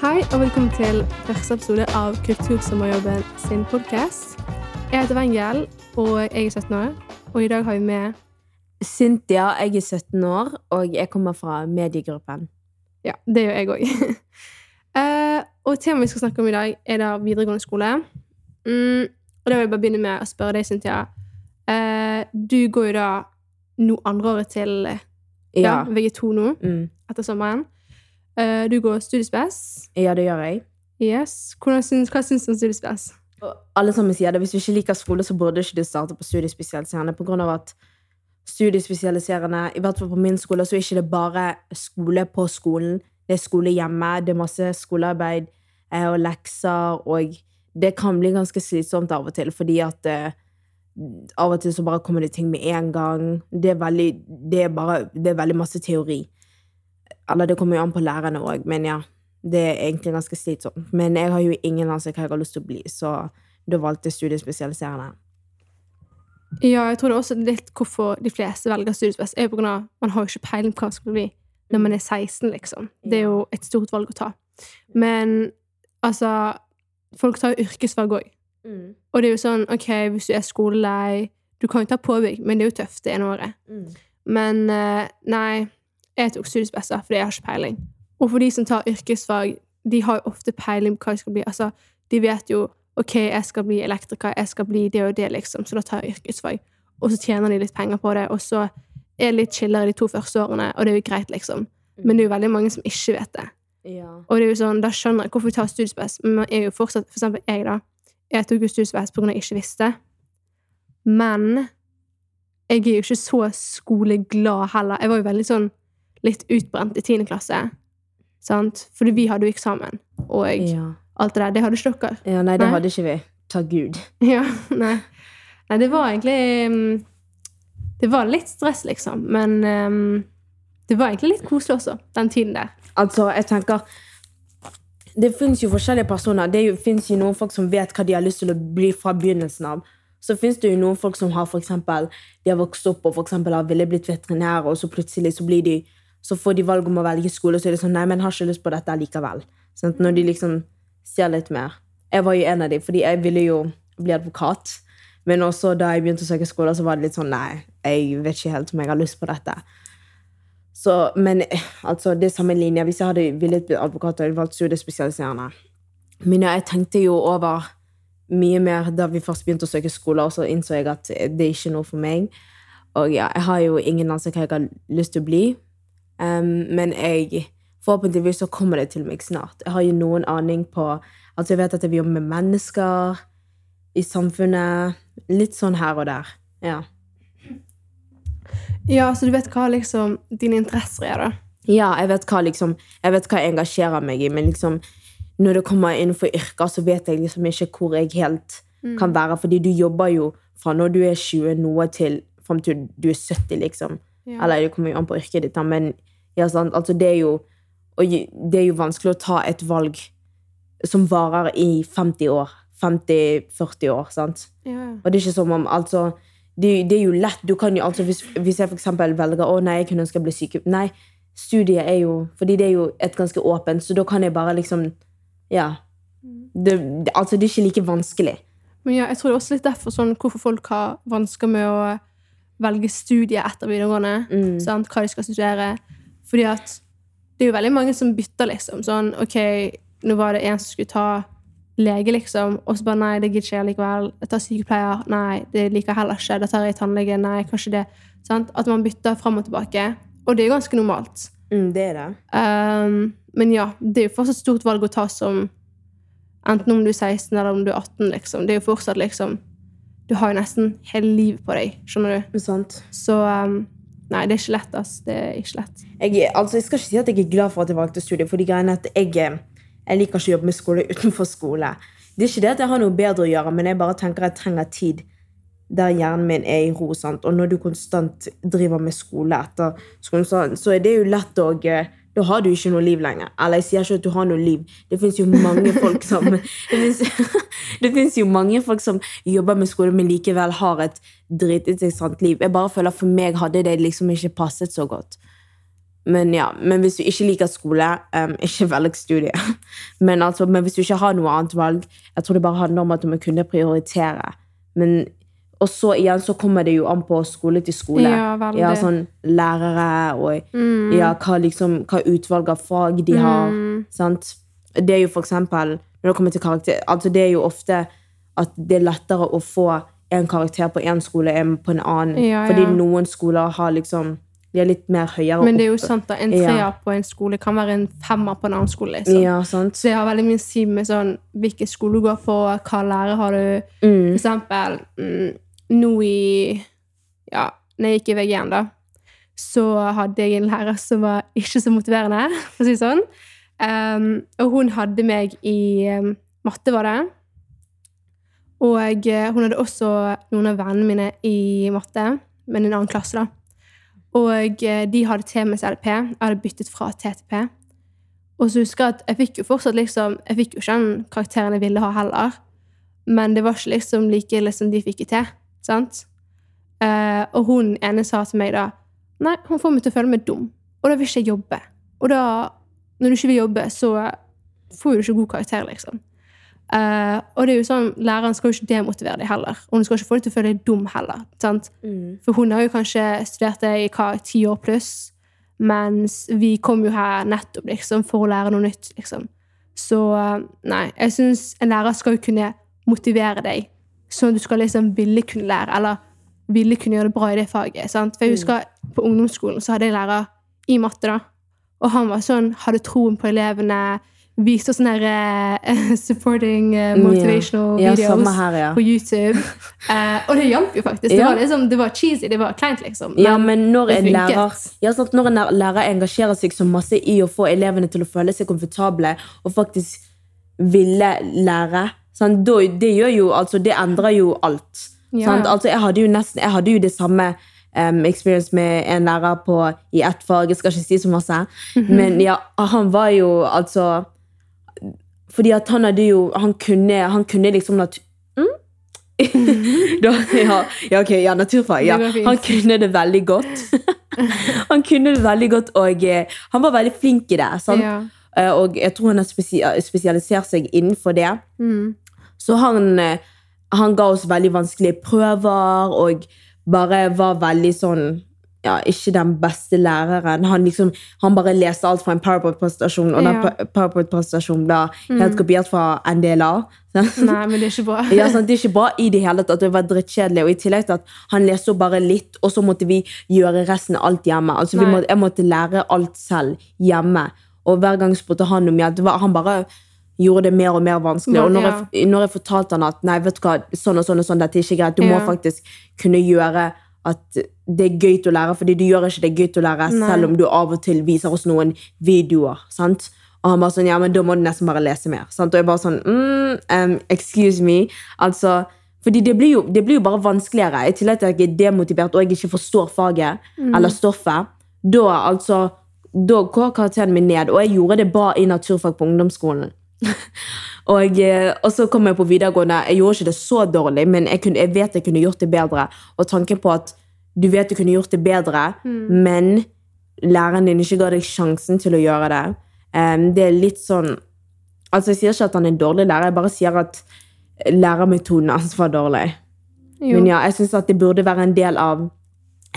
Hei og velkommen til første episode av Kultursommerjobben sin podkast. Jeg heter Wengel, og jeg er 17 år. Og i dag har vi med Cynthia, jeg er 17 år, og jeg kommer fra mediegruppen. Ja, det gjør jeg òg. uh, og temaet vi skal snakke om i dag, er da videregående skole. Mm, og da vil jeg bare begynne med å spørre deg, Cynthia. Uh, du går jo da no andreåret til ja, Ja. VG2 nå, Mm. etter sommeren. Uh, du går studiespes. ja, det gjør jeg. Yes. Syns, hva syns du om studiespes? Alle sammen sier det. Hvis du ikke liker skole, så burde ikke du starte på studiespesialiserende. På grunn av at studiespesialiserende, i hvert fall på min skole, så er ikke det bare skole på skolen. Det er skole hjemme, det er masse skolearbeid eh, og lekser, og det kan bli ganske slitsomt av og til, fordi at eh, av og til så bare kommer det ting med en gang. Det er veldig, det er bare, det er veldig masse teori. Eller det kommer jo an på lærerne òg, men ja. Det er egentlig ganske slitsomt. Men jeg har jo ingen anelse hva jeg har lyst til å bli, så da valgte jeg studiespesialiserende. Ja, jeg tror det er også litt hvorfor de fleste velger studiespes, er på grunn av man har jo ikke peiling på hva man skal bli når man er 16, liksom. Det er jo et stort valg å ta. Men altså Folk tar jo yrkesfag òg. Og det er jo sånn, OK, hvis du er skolelei Du kan jo ta påbygg, men det er jo tøft det ene året. Men eh, nei, jeg tok studiespesier fordi jeg har ikke peiling. Og for de som tar yrkesfag, de har jo ofte peiling på hva de skal bli. Altså, de vet jo OK, jeg skal bli elektriker, jeg skal bli det og det, liksom, så da tar jeg yrkesfag. Og så tjener de litt penger på det, og så er det litt chillere de to første årene, og det er jo greit, liksom. Men det er jo veldig mange som ikke vet det. Ja. Og det er jo sånn, da skjønner jeg hvorfor vi tar studiespes. Men man er jo fortsatt, for eksempel jeg, da. Jeg tok jo studiespes av jeg ikke visste. Men jeg er jo ikke så skoleglad heller. Jeg var jo veldig sånn litt utbrent i tiende klasse. Sant? Fordi vi hadde jo eksamen. Og Ja. alt det der. Det hadde ikke dere. ja, nei, det Nei. hadde ikke vi. Takk Gud. Ja, nei. nei, det var egentlig mm, Det var litt stress, liksom. Men um, det var egentlig litt koselig også, den tiden der. Altså, jeg tenker Det fins jo forskjellige personer. Det fins jo noen folk som vet hva de har lyst til å bli fra begynnelsen av. Så fins det jo noen folk som har for eksempel, de har vokst opp og for eksempel har ville blitt veterinære, og så plutselig så blir de så får de valg om å velge skole, og så er det sånn Nei, men jeg har ikke lyst på dette likevel. Sånn, når de liksom ser litt mer. Jeg var jo en av de, fordi jeg ville jo bli advokat. Men også da jeg begynte å søke skole, så var det litt sånn Nei, jeg vet ikke helt om jeg har lyst på dette. Så, men altså, det er samme linje. Hvis jeg hadde villet bli advokat, hadde jeg valgt studiespesialiserende. Men ja, jeg tenkte jo over mye mer da vi først begynte å søke skole, og så innså jeg at det er ikke noe for meg. Og ja, jeg har jo ingen anelse hva jeg har lyst til å bli. Em, men jeg Forhåpentligvis så kommer det til meg snart. Jeg har jo noen aning på Altså, jeg vet at jeg vil jobbe med mennesker i samfunnet. Litt sånn her og der. Ja. Ja, så du vet hva liksom dine interesser er, da. Ja, jeg vet hva liksom Jeg vet hva jeg engasjerer meg i, men liksom når det kommer innenfor yrker, så vet jeg liksom ikke hvor jeg helt kan være. Fordi du jobber jo fra når du er 20 noe til fram til du er 70, liksom. Ja. Eller det kommer jo an på yrket ditt, da, men ja? Altså, det er jo det er jo vanskelig å ta et valg som varer i 50 år. 50-40 år, sant? Ja. Og det er ikke som om, altså det, det er jo lett, du kan jo, altså hvis, hvis jeg eksempel velger, å nei, jeg kunne ønske å bli syke, nei, studiet er jo, fordi det er jo et ganske åpent, så da kan jeg bare liksom, ja, det, det, altså det er ikke like vanskelig. Men ja, jeg tror det er også litt derfor sånn, hvorfor folk har vansker med å velge studie etter videregående. Mm. Sant? Hva de skal studere. Fordi at det er jo veldig mange som bytter, liksom. Sånn, OK, nå var det en som skulle ta lege, liksom, og så bare nei, det gidder ikke jeg likevel. Jeg tar sykepleier. Nei, det liker jeg heller ikke. Da tar jeg tannlege. Nei, kanskje det. Sant? At man bytter fram og tilbake. Og det er jo ganske normalt. Mm, det er det. Um, men ja, det er jo fortsatt stort valg å ta som Enten om du er 16 eller om du er 18, liksom. Det er jo fortsatt liksom Du har jo nesten hele livet på deg, skjønner du. Sant. Så um, Nei, det er ikke lett, ass. Det er ikke lett. Jeg, altså, jeg skal ikke si at jeg er glad for at jeg valgte studie, for de greiene at jeg, eh, jeg liker ikke å jobbe med skole utenfor skole. Det er ikke det at jeg har noe bedre å gjøre, men jeg bare tenker jeg trenger tid der hjernen min er i ro. Sant? Og når du konstant driver med skole etter skolen, så er det jo lett å eh, Da har du ikke noe liv lenger. Eller jeg sier ikke at du har noe liv. Det fins jo mange folk som Det finnes, jo mange folk som jobber med skole, men likevel har et dritinteressant liv. Jeg bare føler For meg hadde det liksom ikke passet så godt. men ja, men hvis du ikke liker skole, um, ikke velg studie. Men, altså, men hvis du ikke har noe annet valg, jeg tror det bare handler om at du må kunne prioritere. Men, og så igjen så kommer det jo an på skole til skole. Ja, veldig. Ja, sånn lærere og Mm. ja, hva, liksom, hva utvalg av fag de har. Sant? Det er jo for eksempel, når det kommer til karakter, altså det er jo ofte at det er lettere å få en karakter på en skole enn på en annen. Ja, Fordi noen skoler har liksom, de er litt mer høyere Men det er jo sant da, en Ja. på en skole kan være en femmer på en annen skole. liksom. Ja, sant? Så jeg har veldig mye å si med sånn, hvilken skole du går på, hva lærer har du. Mm. For eksempel, mm, nå i Ja, når jeg gikk i VG1, da, så hadde jeg en lærer som var ikke så motiverende, for å si det sånn. Um, og hun hadde meg i um, matte, var det. Og eh, hun hadde også noen av vennene mine i matte, men i en annen klasse, da. Og eh, de hadde T med CLP. Jeg hadde byttet fra T til P. Og så husker jeg at jeg fikk jo fortsatt liksom Jeg fikk jo ikke den karakteren jeg ville ha heller. Men det var ikke liksom like ille som de fikk i T. Sant? Eh, og hun ene sa til meg da Nei, hun får meg til å føle meg dum. Og da vil ikke jeg jobbe. Og da, når du ikke vil jobbe, så får du ikke god karakter, liksom. Eh, og det er jo sånn, læreren skal jo ikke demotivere deg heller. Og hun skal ikke få deg til å føle deg dum heller. Sant? Mm. For hun har jo kanskje studert det i hva, ti år pluss, mens vi kom jo her nettopp liksom, for å lære noe nytt. liksom. Så eh, nei, jeg syns en lærer skal jo kunne motivere deg, sånn at du skal liksom ville kunne lære, eller ville kunne gjøre det bra i det faget. sant? For jeg husker på ungdomsskolen så hadde jeg lærer i matte, da. Og han var sånn, hadde troen på elevene, viste sånne her, uh, supporting uh, motivational Ja, videos samme her, ja. på YouTube. Uh, og det hjalp jo faktisk. Det, Ja. var liksom, det var cheesy, det var kleint, liksom. Ja, men når en, lærer, ja, sant, når en lærer engasjerer seg så masse i å få elevene til å føle seg komfortable og faktisk ville lære, sant, da, det gjør jo, altså, det endrer jo alt. Ja, Sant? Altså, jeg hadde jo nesten, jeg hadde jo det samme um, experience med en lærer på, i ett fag, jeg skal ikke si så masse, Mhm. men ja, han var jo altså, fordi at han hadde jo, han kunne, han kunne liksom nat da, ja, ja, ok, ja, naturfag. Ja. Han kunne det veldig godt. han kunne det veldig godt, og eh, han var veldig flink i det. Sant? Ja. Eh, Og jeg tror han har spesialisert seg innenfor det. Mm. Så han, eh, han ga oss veldig vanskelige prøver, og bare var veldig sånn ja, ikke den beste læreren. Han, liksom, han bare leste alt fra en PowerPoint-presentasjon, og Ja. den PowerPoint-presentasjonen ble helt kopiert fra NDLA. Nei, men det er ikke bra. Ja, sant? Det er ikke bra i det hele tatt. Det var drittkjedelig. Og i tillegg til at han leste bare litt, og så måtte vi gjøre resten av alt hjemme. Altså, vi måtte, jeg måtte lære alt selv hjemme. Og hver gang spurte han om hjelp. Han bare gjorde det mer og mer vanskelig. Og når, ja. jeg, når jeg fortalte han at nei, vet du hva, sånn og sånn og sånn, dette er ikke greit, du må faktisk kunne gjøre at det er gøy til å lære, fordi du gjør ikke det gøy til å lære Nei. selv om du av og til viser oss noen videoer. sant? Og han bare sånn, ja, men da må du nesten bare lese mer. Sant? Og jeg bare sånn, mm, um, excuse me. Altså, fordi det blir, jo, det blir jo bare vanskeligere. I tillegg til at jeg er demotivert og jeg ikke forstår faget eller stoffet. Da, altså, da går karakteren min ned. Og jeg gjorde det bra i naturfag på ungdomsskolen. og, eh, og så kom jeg på videregående. Jeg gjorde ikke det så dårlig, men jeg, kunne, jeg vet jeg kunne gjort det bedre. Og tanken på at du vet du kunne gjort det bedre, men læreren din ikke ga deg sjansen til å gjøre det. Um, det er litt sånn Altså, jeg sier ikke at han er en dårlig lærer, jeg bare sier at lærermetoden hans var dårlig. Jo. Men ja, jeg syns at det burde være en del av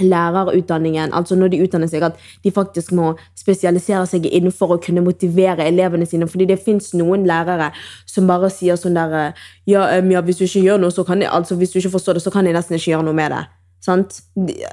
lærerutdanningen, altså når de utdanner seg, at de faktisk må spesialisere seg innenfor å kunne motivere elevene sine. Fordi det fins noen lærere som bare sier sånn der ja, ja, hvis du ikke gjør noe, så kan jeg, altså hvis du ikke forstår det, så kan jeg nesten ikke gjøre noe med det. Sant?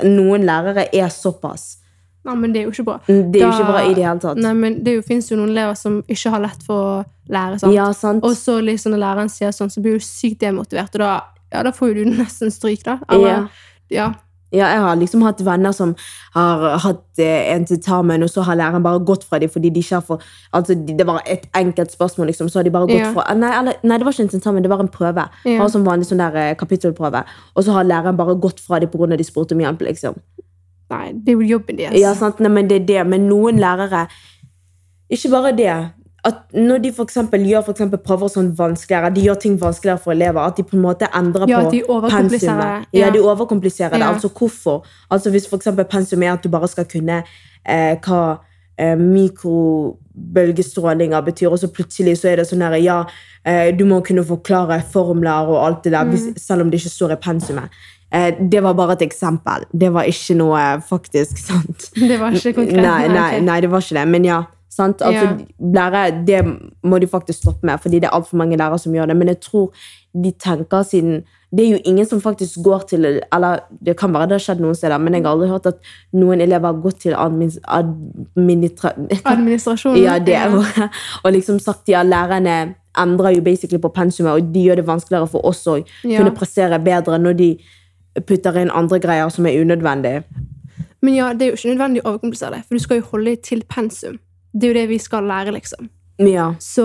Noen lærere er såpass. Nei, men det er jo ikke bra. Det er jo Da- ikke bra i det hele tatt. Nei, men det finnes jo noen elever som ikke har lett for å lære. sant? Ja, sant? Og så liksom når læreren sier sånn, så blir du sykt demotivert, og da, ja, da får jo du nesten stryk, da. Eller, ja. Ja, jeg har liksom hatt venner som har hatt eh, en tentamen, og så har læreren bare gått fra dem fordi de ikke har for, altså, Det var et enkelt spørsmål, liksom, så har de bare gått Ja. fra nei, eller, nei, det var ikke en tentamen, det var en prøve. Ja. Bare som vanlig sånn der eh, kapittelprøve. Og så har læreren bare gått fra dem pga. de spurte om hjelp. liksom. Nei, det er jo jobben deres. Ja, sant? Nei, men det er det. Men noen lærere Ikke bare det. At når de for gjør for prøver sånn vanskeligere, de gjør ting vanskeligere for elever, at de på en måte endrer Ja, på pensumet. ja. Ja, de overkompliserer det. Ja. Altså hvorfor? Altså Hvis eksempel pensum er at du bare skal kunne eh, hva eh, mikrobølgestrålinger betyr, og så plutselig så er det sånn her, ja, eh, du må kunne forklare formler og alt det der, Mm. hvis, selv om det ikke står i pensumet. Eh, det var bare et eksempel. Det var ikke noe faktisk sant. Det var ikke konkret. Nei, nei, nei, det var ikke det. Men ja, sant? Altså, Ja. lærere, det må de faktisk stoppe med, fordi det er altfor mange lærere som gjør det. Men jeg tror de tenker siden Det er jo ingen som faktisk går til Eller det kan være det har skjedd noen steder, men jeg har aldri hørt at noen elever har gått til admin, administra... Administrasjonen. Ja, det ordet. Og liksom sagt ja, lærerne endrer jo basically på pensumet, og de gjør det vanskeligere for oss å Ja. kunne prestere bedre når de putter inn andre greier som er unødvendige. Men ja, det er jo ikke nødvendig å overkomplisere det, for du skal jo holde til pensum. Det er jo det vi skal lære, liksom. Ja. Så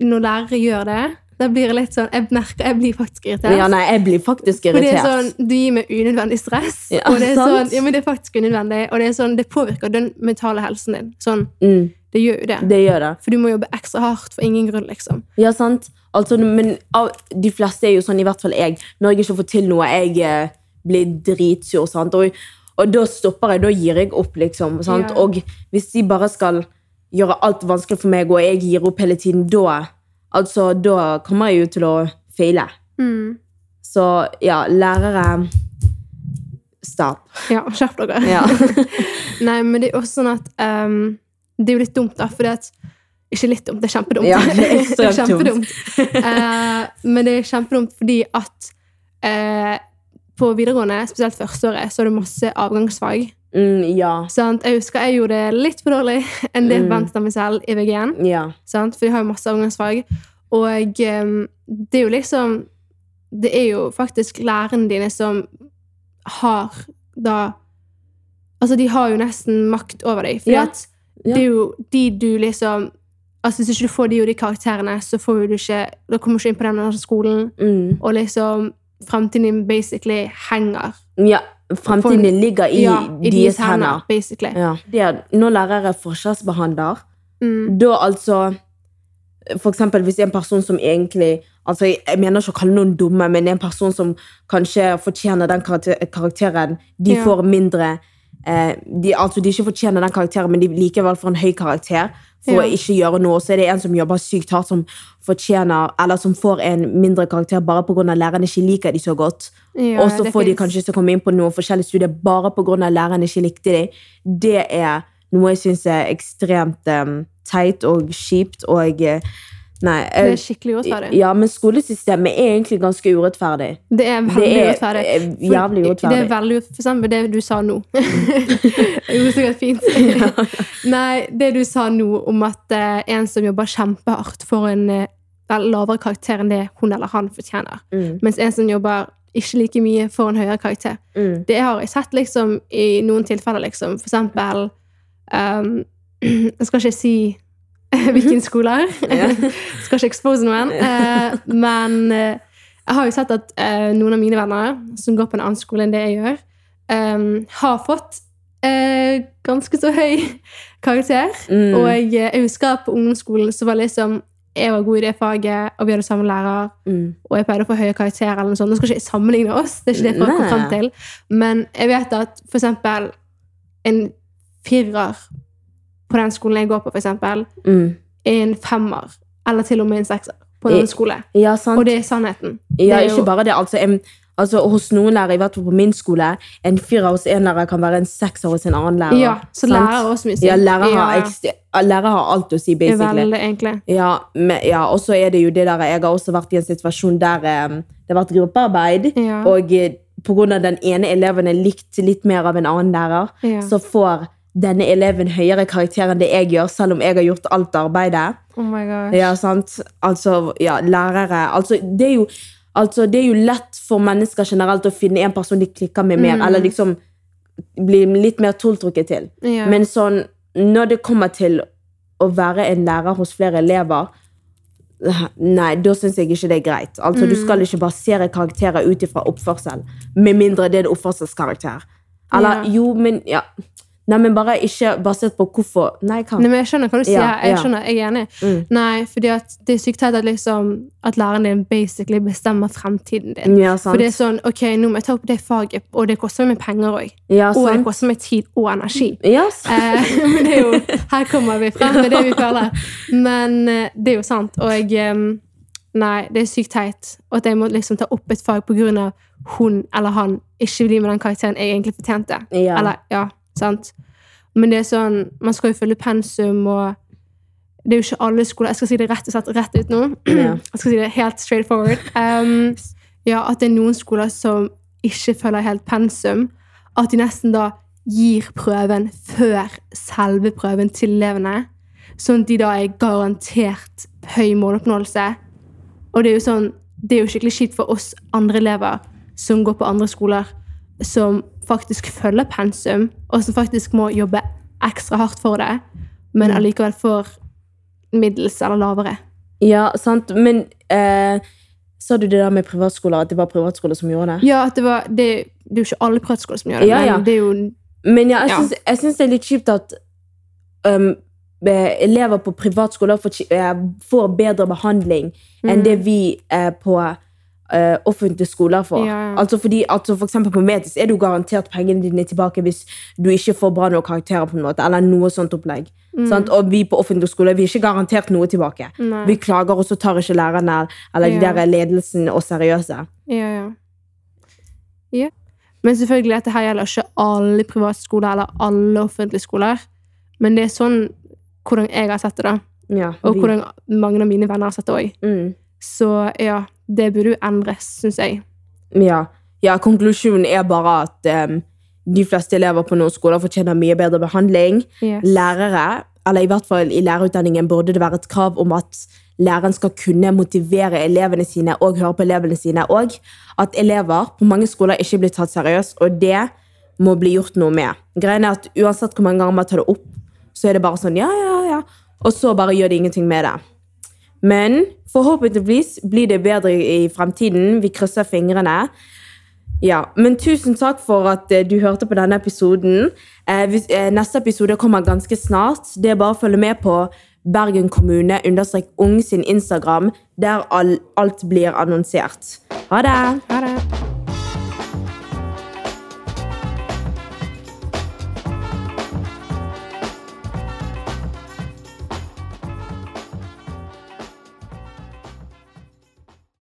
når lærere gjør det, da blir jeg litt sånn Jeg merker, jeg blir faktisk irritert. ja, nei, jeg blir faktisk irritert. For det er sånn, Du gir meg unødvendig stress. Ja, og det er sant? sånn, ja, men det er faktisk unødvendig, og det er sånn, det påvirker den mentale helsen din. Sånn, Mm, Det gjør jo det. det gjør det. For du må jobbe ekstra hardt for ingen grunn, liksom. Ja, sant? Altså, men av, de fleste er jo sånn, i hvert fall jeg, når jeg ikke får til noe, jeg eh, blir dritsur, sant? Og, og da stopper jeg, da gir jeg opp, liksom. Sant? Ja. Og hvis de bare skal gjøre alt vanskelig for meg, og jeg gir opp hele tiden, da, altså, da kommer jeg jo til å feile. Mm. Så ja, lærere Stopp. Ja, skjerp dere. Ja. Nei, men det er også sånn at um, Det er jo litt dumt, da, fordi at Ikke litt dumt, det er kjempedumt. Ja, det er ekstremt kjempedumt. uh, men det er kjempedumt fordi at eh, på videregående, spesielt førsteåret, så er det masse avgangsfag. Mm, ja. Sånn, Jeg husker jeg gjorde det litt for dårlig enn det jeg Mm. forventet av meg selv i VG1. Ja. Sånn, For vi har jo masse avgangsfag. Og um, det er jo liksom Det er jo faktisk lærerne dine som har da Altså, de har jo nesten makt over deg. For Ja. Ja. det er jo de du liksom Altså, Hvis ikke du får de og de karakterene, så får du ikke Da kommer du ikke inn på den andre skolen, Mm. og liksom Fremtiden basically henger ja. Fremtiden ligger i, ja, i deres hender. hender. basically. Ja. Er, når lærere forskjellsbehandler, Mm. da altså For eksempel hvis en person som egentlig altså Jeg mener ikke å kalle noen dumme, men en person som kanskje fortjener den karakteren, de Ja. får mindre de, Altså de ikke fortjener den karakteren, men de likevel får en høy karakter for Ja. å ikke gjøre noe. Så er det en som jobber sykt hardt, som fortjener Eller som får en mindre karakter bare pga. læreren ikke liker de så godt. Ja, og så får får de kanskje ikke komme inn på noen forskjellige studier bare pga. læreren ikke likte de. Det er noe jeg syns er ekstremt um, teit og kjipt og eh, Nei. Det er skikkelig urettferdig. ja, men skolesystemet er egentlig ganske urettferdig. Det er veldig Det er urettferdig. eh, For- jævlig urettferdig. Det er veldig For eksempel det du sa nå. det går sikkert fint. Nei, det du sa nå om at uh, en som jobber kjempehardt, får en uh, lavere karakter enn det hun eller han fortjener. Mm, Mens en som jobber ikke like mye, får en høyere karakter. mm, Det har jeg sett liksom i noen tilfeller, liksom. For eksempel um, Jeg skal ikke si hvilken skole. Ja. skal ikke expose noen. eh, men eh, jeg har jo sett at eh, noen av mine venner som går på en annen skole enn det jeg gjør, har fått ganske så høy karakter. mm. Og jeg, husker på ungdomsskolen så var liksom jeg var god i det faget, og vi hadde samme lærer mm. og jeg pleide å få høye karakterer. eller noe sånt. Nå skal ikke jeg sammenligne oss, det er ikke det folk kommer frem til. Men jeg vet at for eksempel en firer på den skolen jeg går på, eksempel, Mm. er en femmer, eller til og med en sekser på en I- skole. Ja, sant. Og det er sannheten. Ja, er jo, ikke bare det. Altså, en, altså, hos noen lærere, i hvert fall på min skole, en firer hos en lærer kan være en sekser hos en annen lærer. Ja, så lærer også mye. Ja, lærer har, Ja, ekst- lærer har alt å si, basically. veldig, egentlig. Ja, men, ja, og så er det jo det der Jeg har også vært i en situasjon der um, det har vært gruppearbeid, Ja. og pga. på grunn av den ene eleven er likt litt mer av en annen lærer, Ja. så får denne eleven høyere karakter enn det jeg gjør, selv om jeg har gjort alt arbeidet. Oh my gosh. Ja, sant? Altså, ja, lærere Altså, det er jo Altså, det er jo lett for mennesker generelt å finne en person de klikker med mer, Mm. eller liksom bli litt mer tiltrukket til. Yeah. Men sånn, når det kommer til å være en lærer hos flere elever Nei, da syns jeg ikke det er greit. Altså, Du Mm. skal ikke basere karakterer ut ifra oppførsel, med mindre det er en oppførselskarakter. Eller yeah. jo, men ja Nei, men bare ikke basert på hvorfor Nei, hva? Nei, men jeg skjønner hva du sier. Ja, Jeg ja. skjønner, jeg er enig. Mm. Nei, fordi at det er sykt teit at, liksom, at læreren din basically bestemmer fremtiden din. Ja, sant. For det er sånn, ok, nå må jeg ta opp det faget, og det koster meg penger òg. ja, Og det koster meg tid og energi. Ja, sant. Eh, men det er jo, her kommer vi frem med det vi føler. Men eh, det er jo sant. Og jeg eh, Nei, det er sykt teit. Og at jeg må liksom ta opp et fag pga. hun eller han ikke blir med den karakteren jeg egentlig fortjente. Ja. Eller, ja, sant? Men det er sånn, man skal jo følge pensum, og det er jo ikke alle skoler Jeg skal si det rett og slett rett ut nå. Ja. Jeg skal si det helt straight forward. Um, ja, at det er noen skoler som ikke følger helt pensum. At de nesten da gir prøven før selve prøven til elevene. Sånn at de da er garantert høy måloppnåelse. Og det er jo sånn, det er jo skikkelig kjipt for oss andre elever som går på andre skoler, som faktisk følger pensum, og som faktisk må jobbe ekstra hardt for det, men allikevel får middels eller lavere. ja, sant. Men eh, sa du det der med privatskoler, at det var privatskoler som gjorde det? Ja, det, var, det, det er jo ikke alle privatskoler som gjør det, Ja, ja. men det er jo Men ja, jeg syns, det er litt kjipt at um, elever på privatskoler får, eh, får bedre behandling enn det vi eh, på eh, offentlige skoler får. Ja, ja. Altså fordi, altså for eksempel på Metis er du garantert pengene dine tilbake hvis du ikke får bra nok karakterer, på en måte, eller noe sånt opplegg. Sant? Og vi på offentlige skoler vi er ikke garantert noe tilbake. Nei. Vi klager, og så tar ikke lærerne eller de der ledelsen og seriøse. Ja, ja. ja. Men selvfølgelig, dette her gjelder ikke alle privatskoler eller alle offentlige skoler. Men det er sånn hvordan jeg har sett det, da. Ja, Og hvordan mange av mine venner har sett det òg. mm. Så ja, det burde jo endres, syns jeg. Ja. ja, konklusjonen er bare at um, de fleste elever på noen skoler fortjener mye bedre behandling. Yes. Lærere, eller i hvert fall i lærerutdanningen, burde det være et krav om at læreren skal kunne motivere elevene sine og høre på elevene sine, og at elever på mange skoler ikke blir tatt seriøst, og det må bli gjort noe med. Greien er at Uansett hvor mange ganger man tar det opp, så er det bare sånn ja, ja, ja, og så bare gjør de ingenting med det. Men forhåpentligvis blir det bedre i fremtiden. Vi krysser fingrene. Ja, men tusen takk for at eh, du hørte på denne episoden. Eh, eh, neste episode kommer ganske snart. Det er bare å følge med på Bergen kommune understrek ung sin Instagram, der alt blir annonsert. Ha det! Ha det.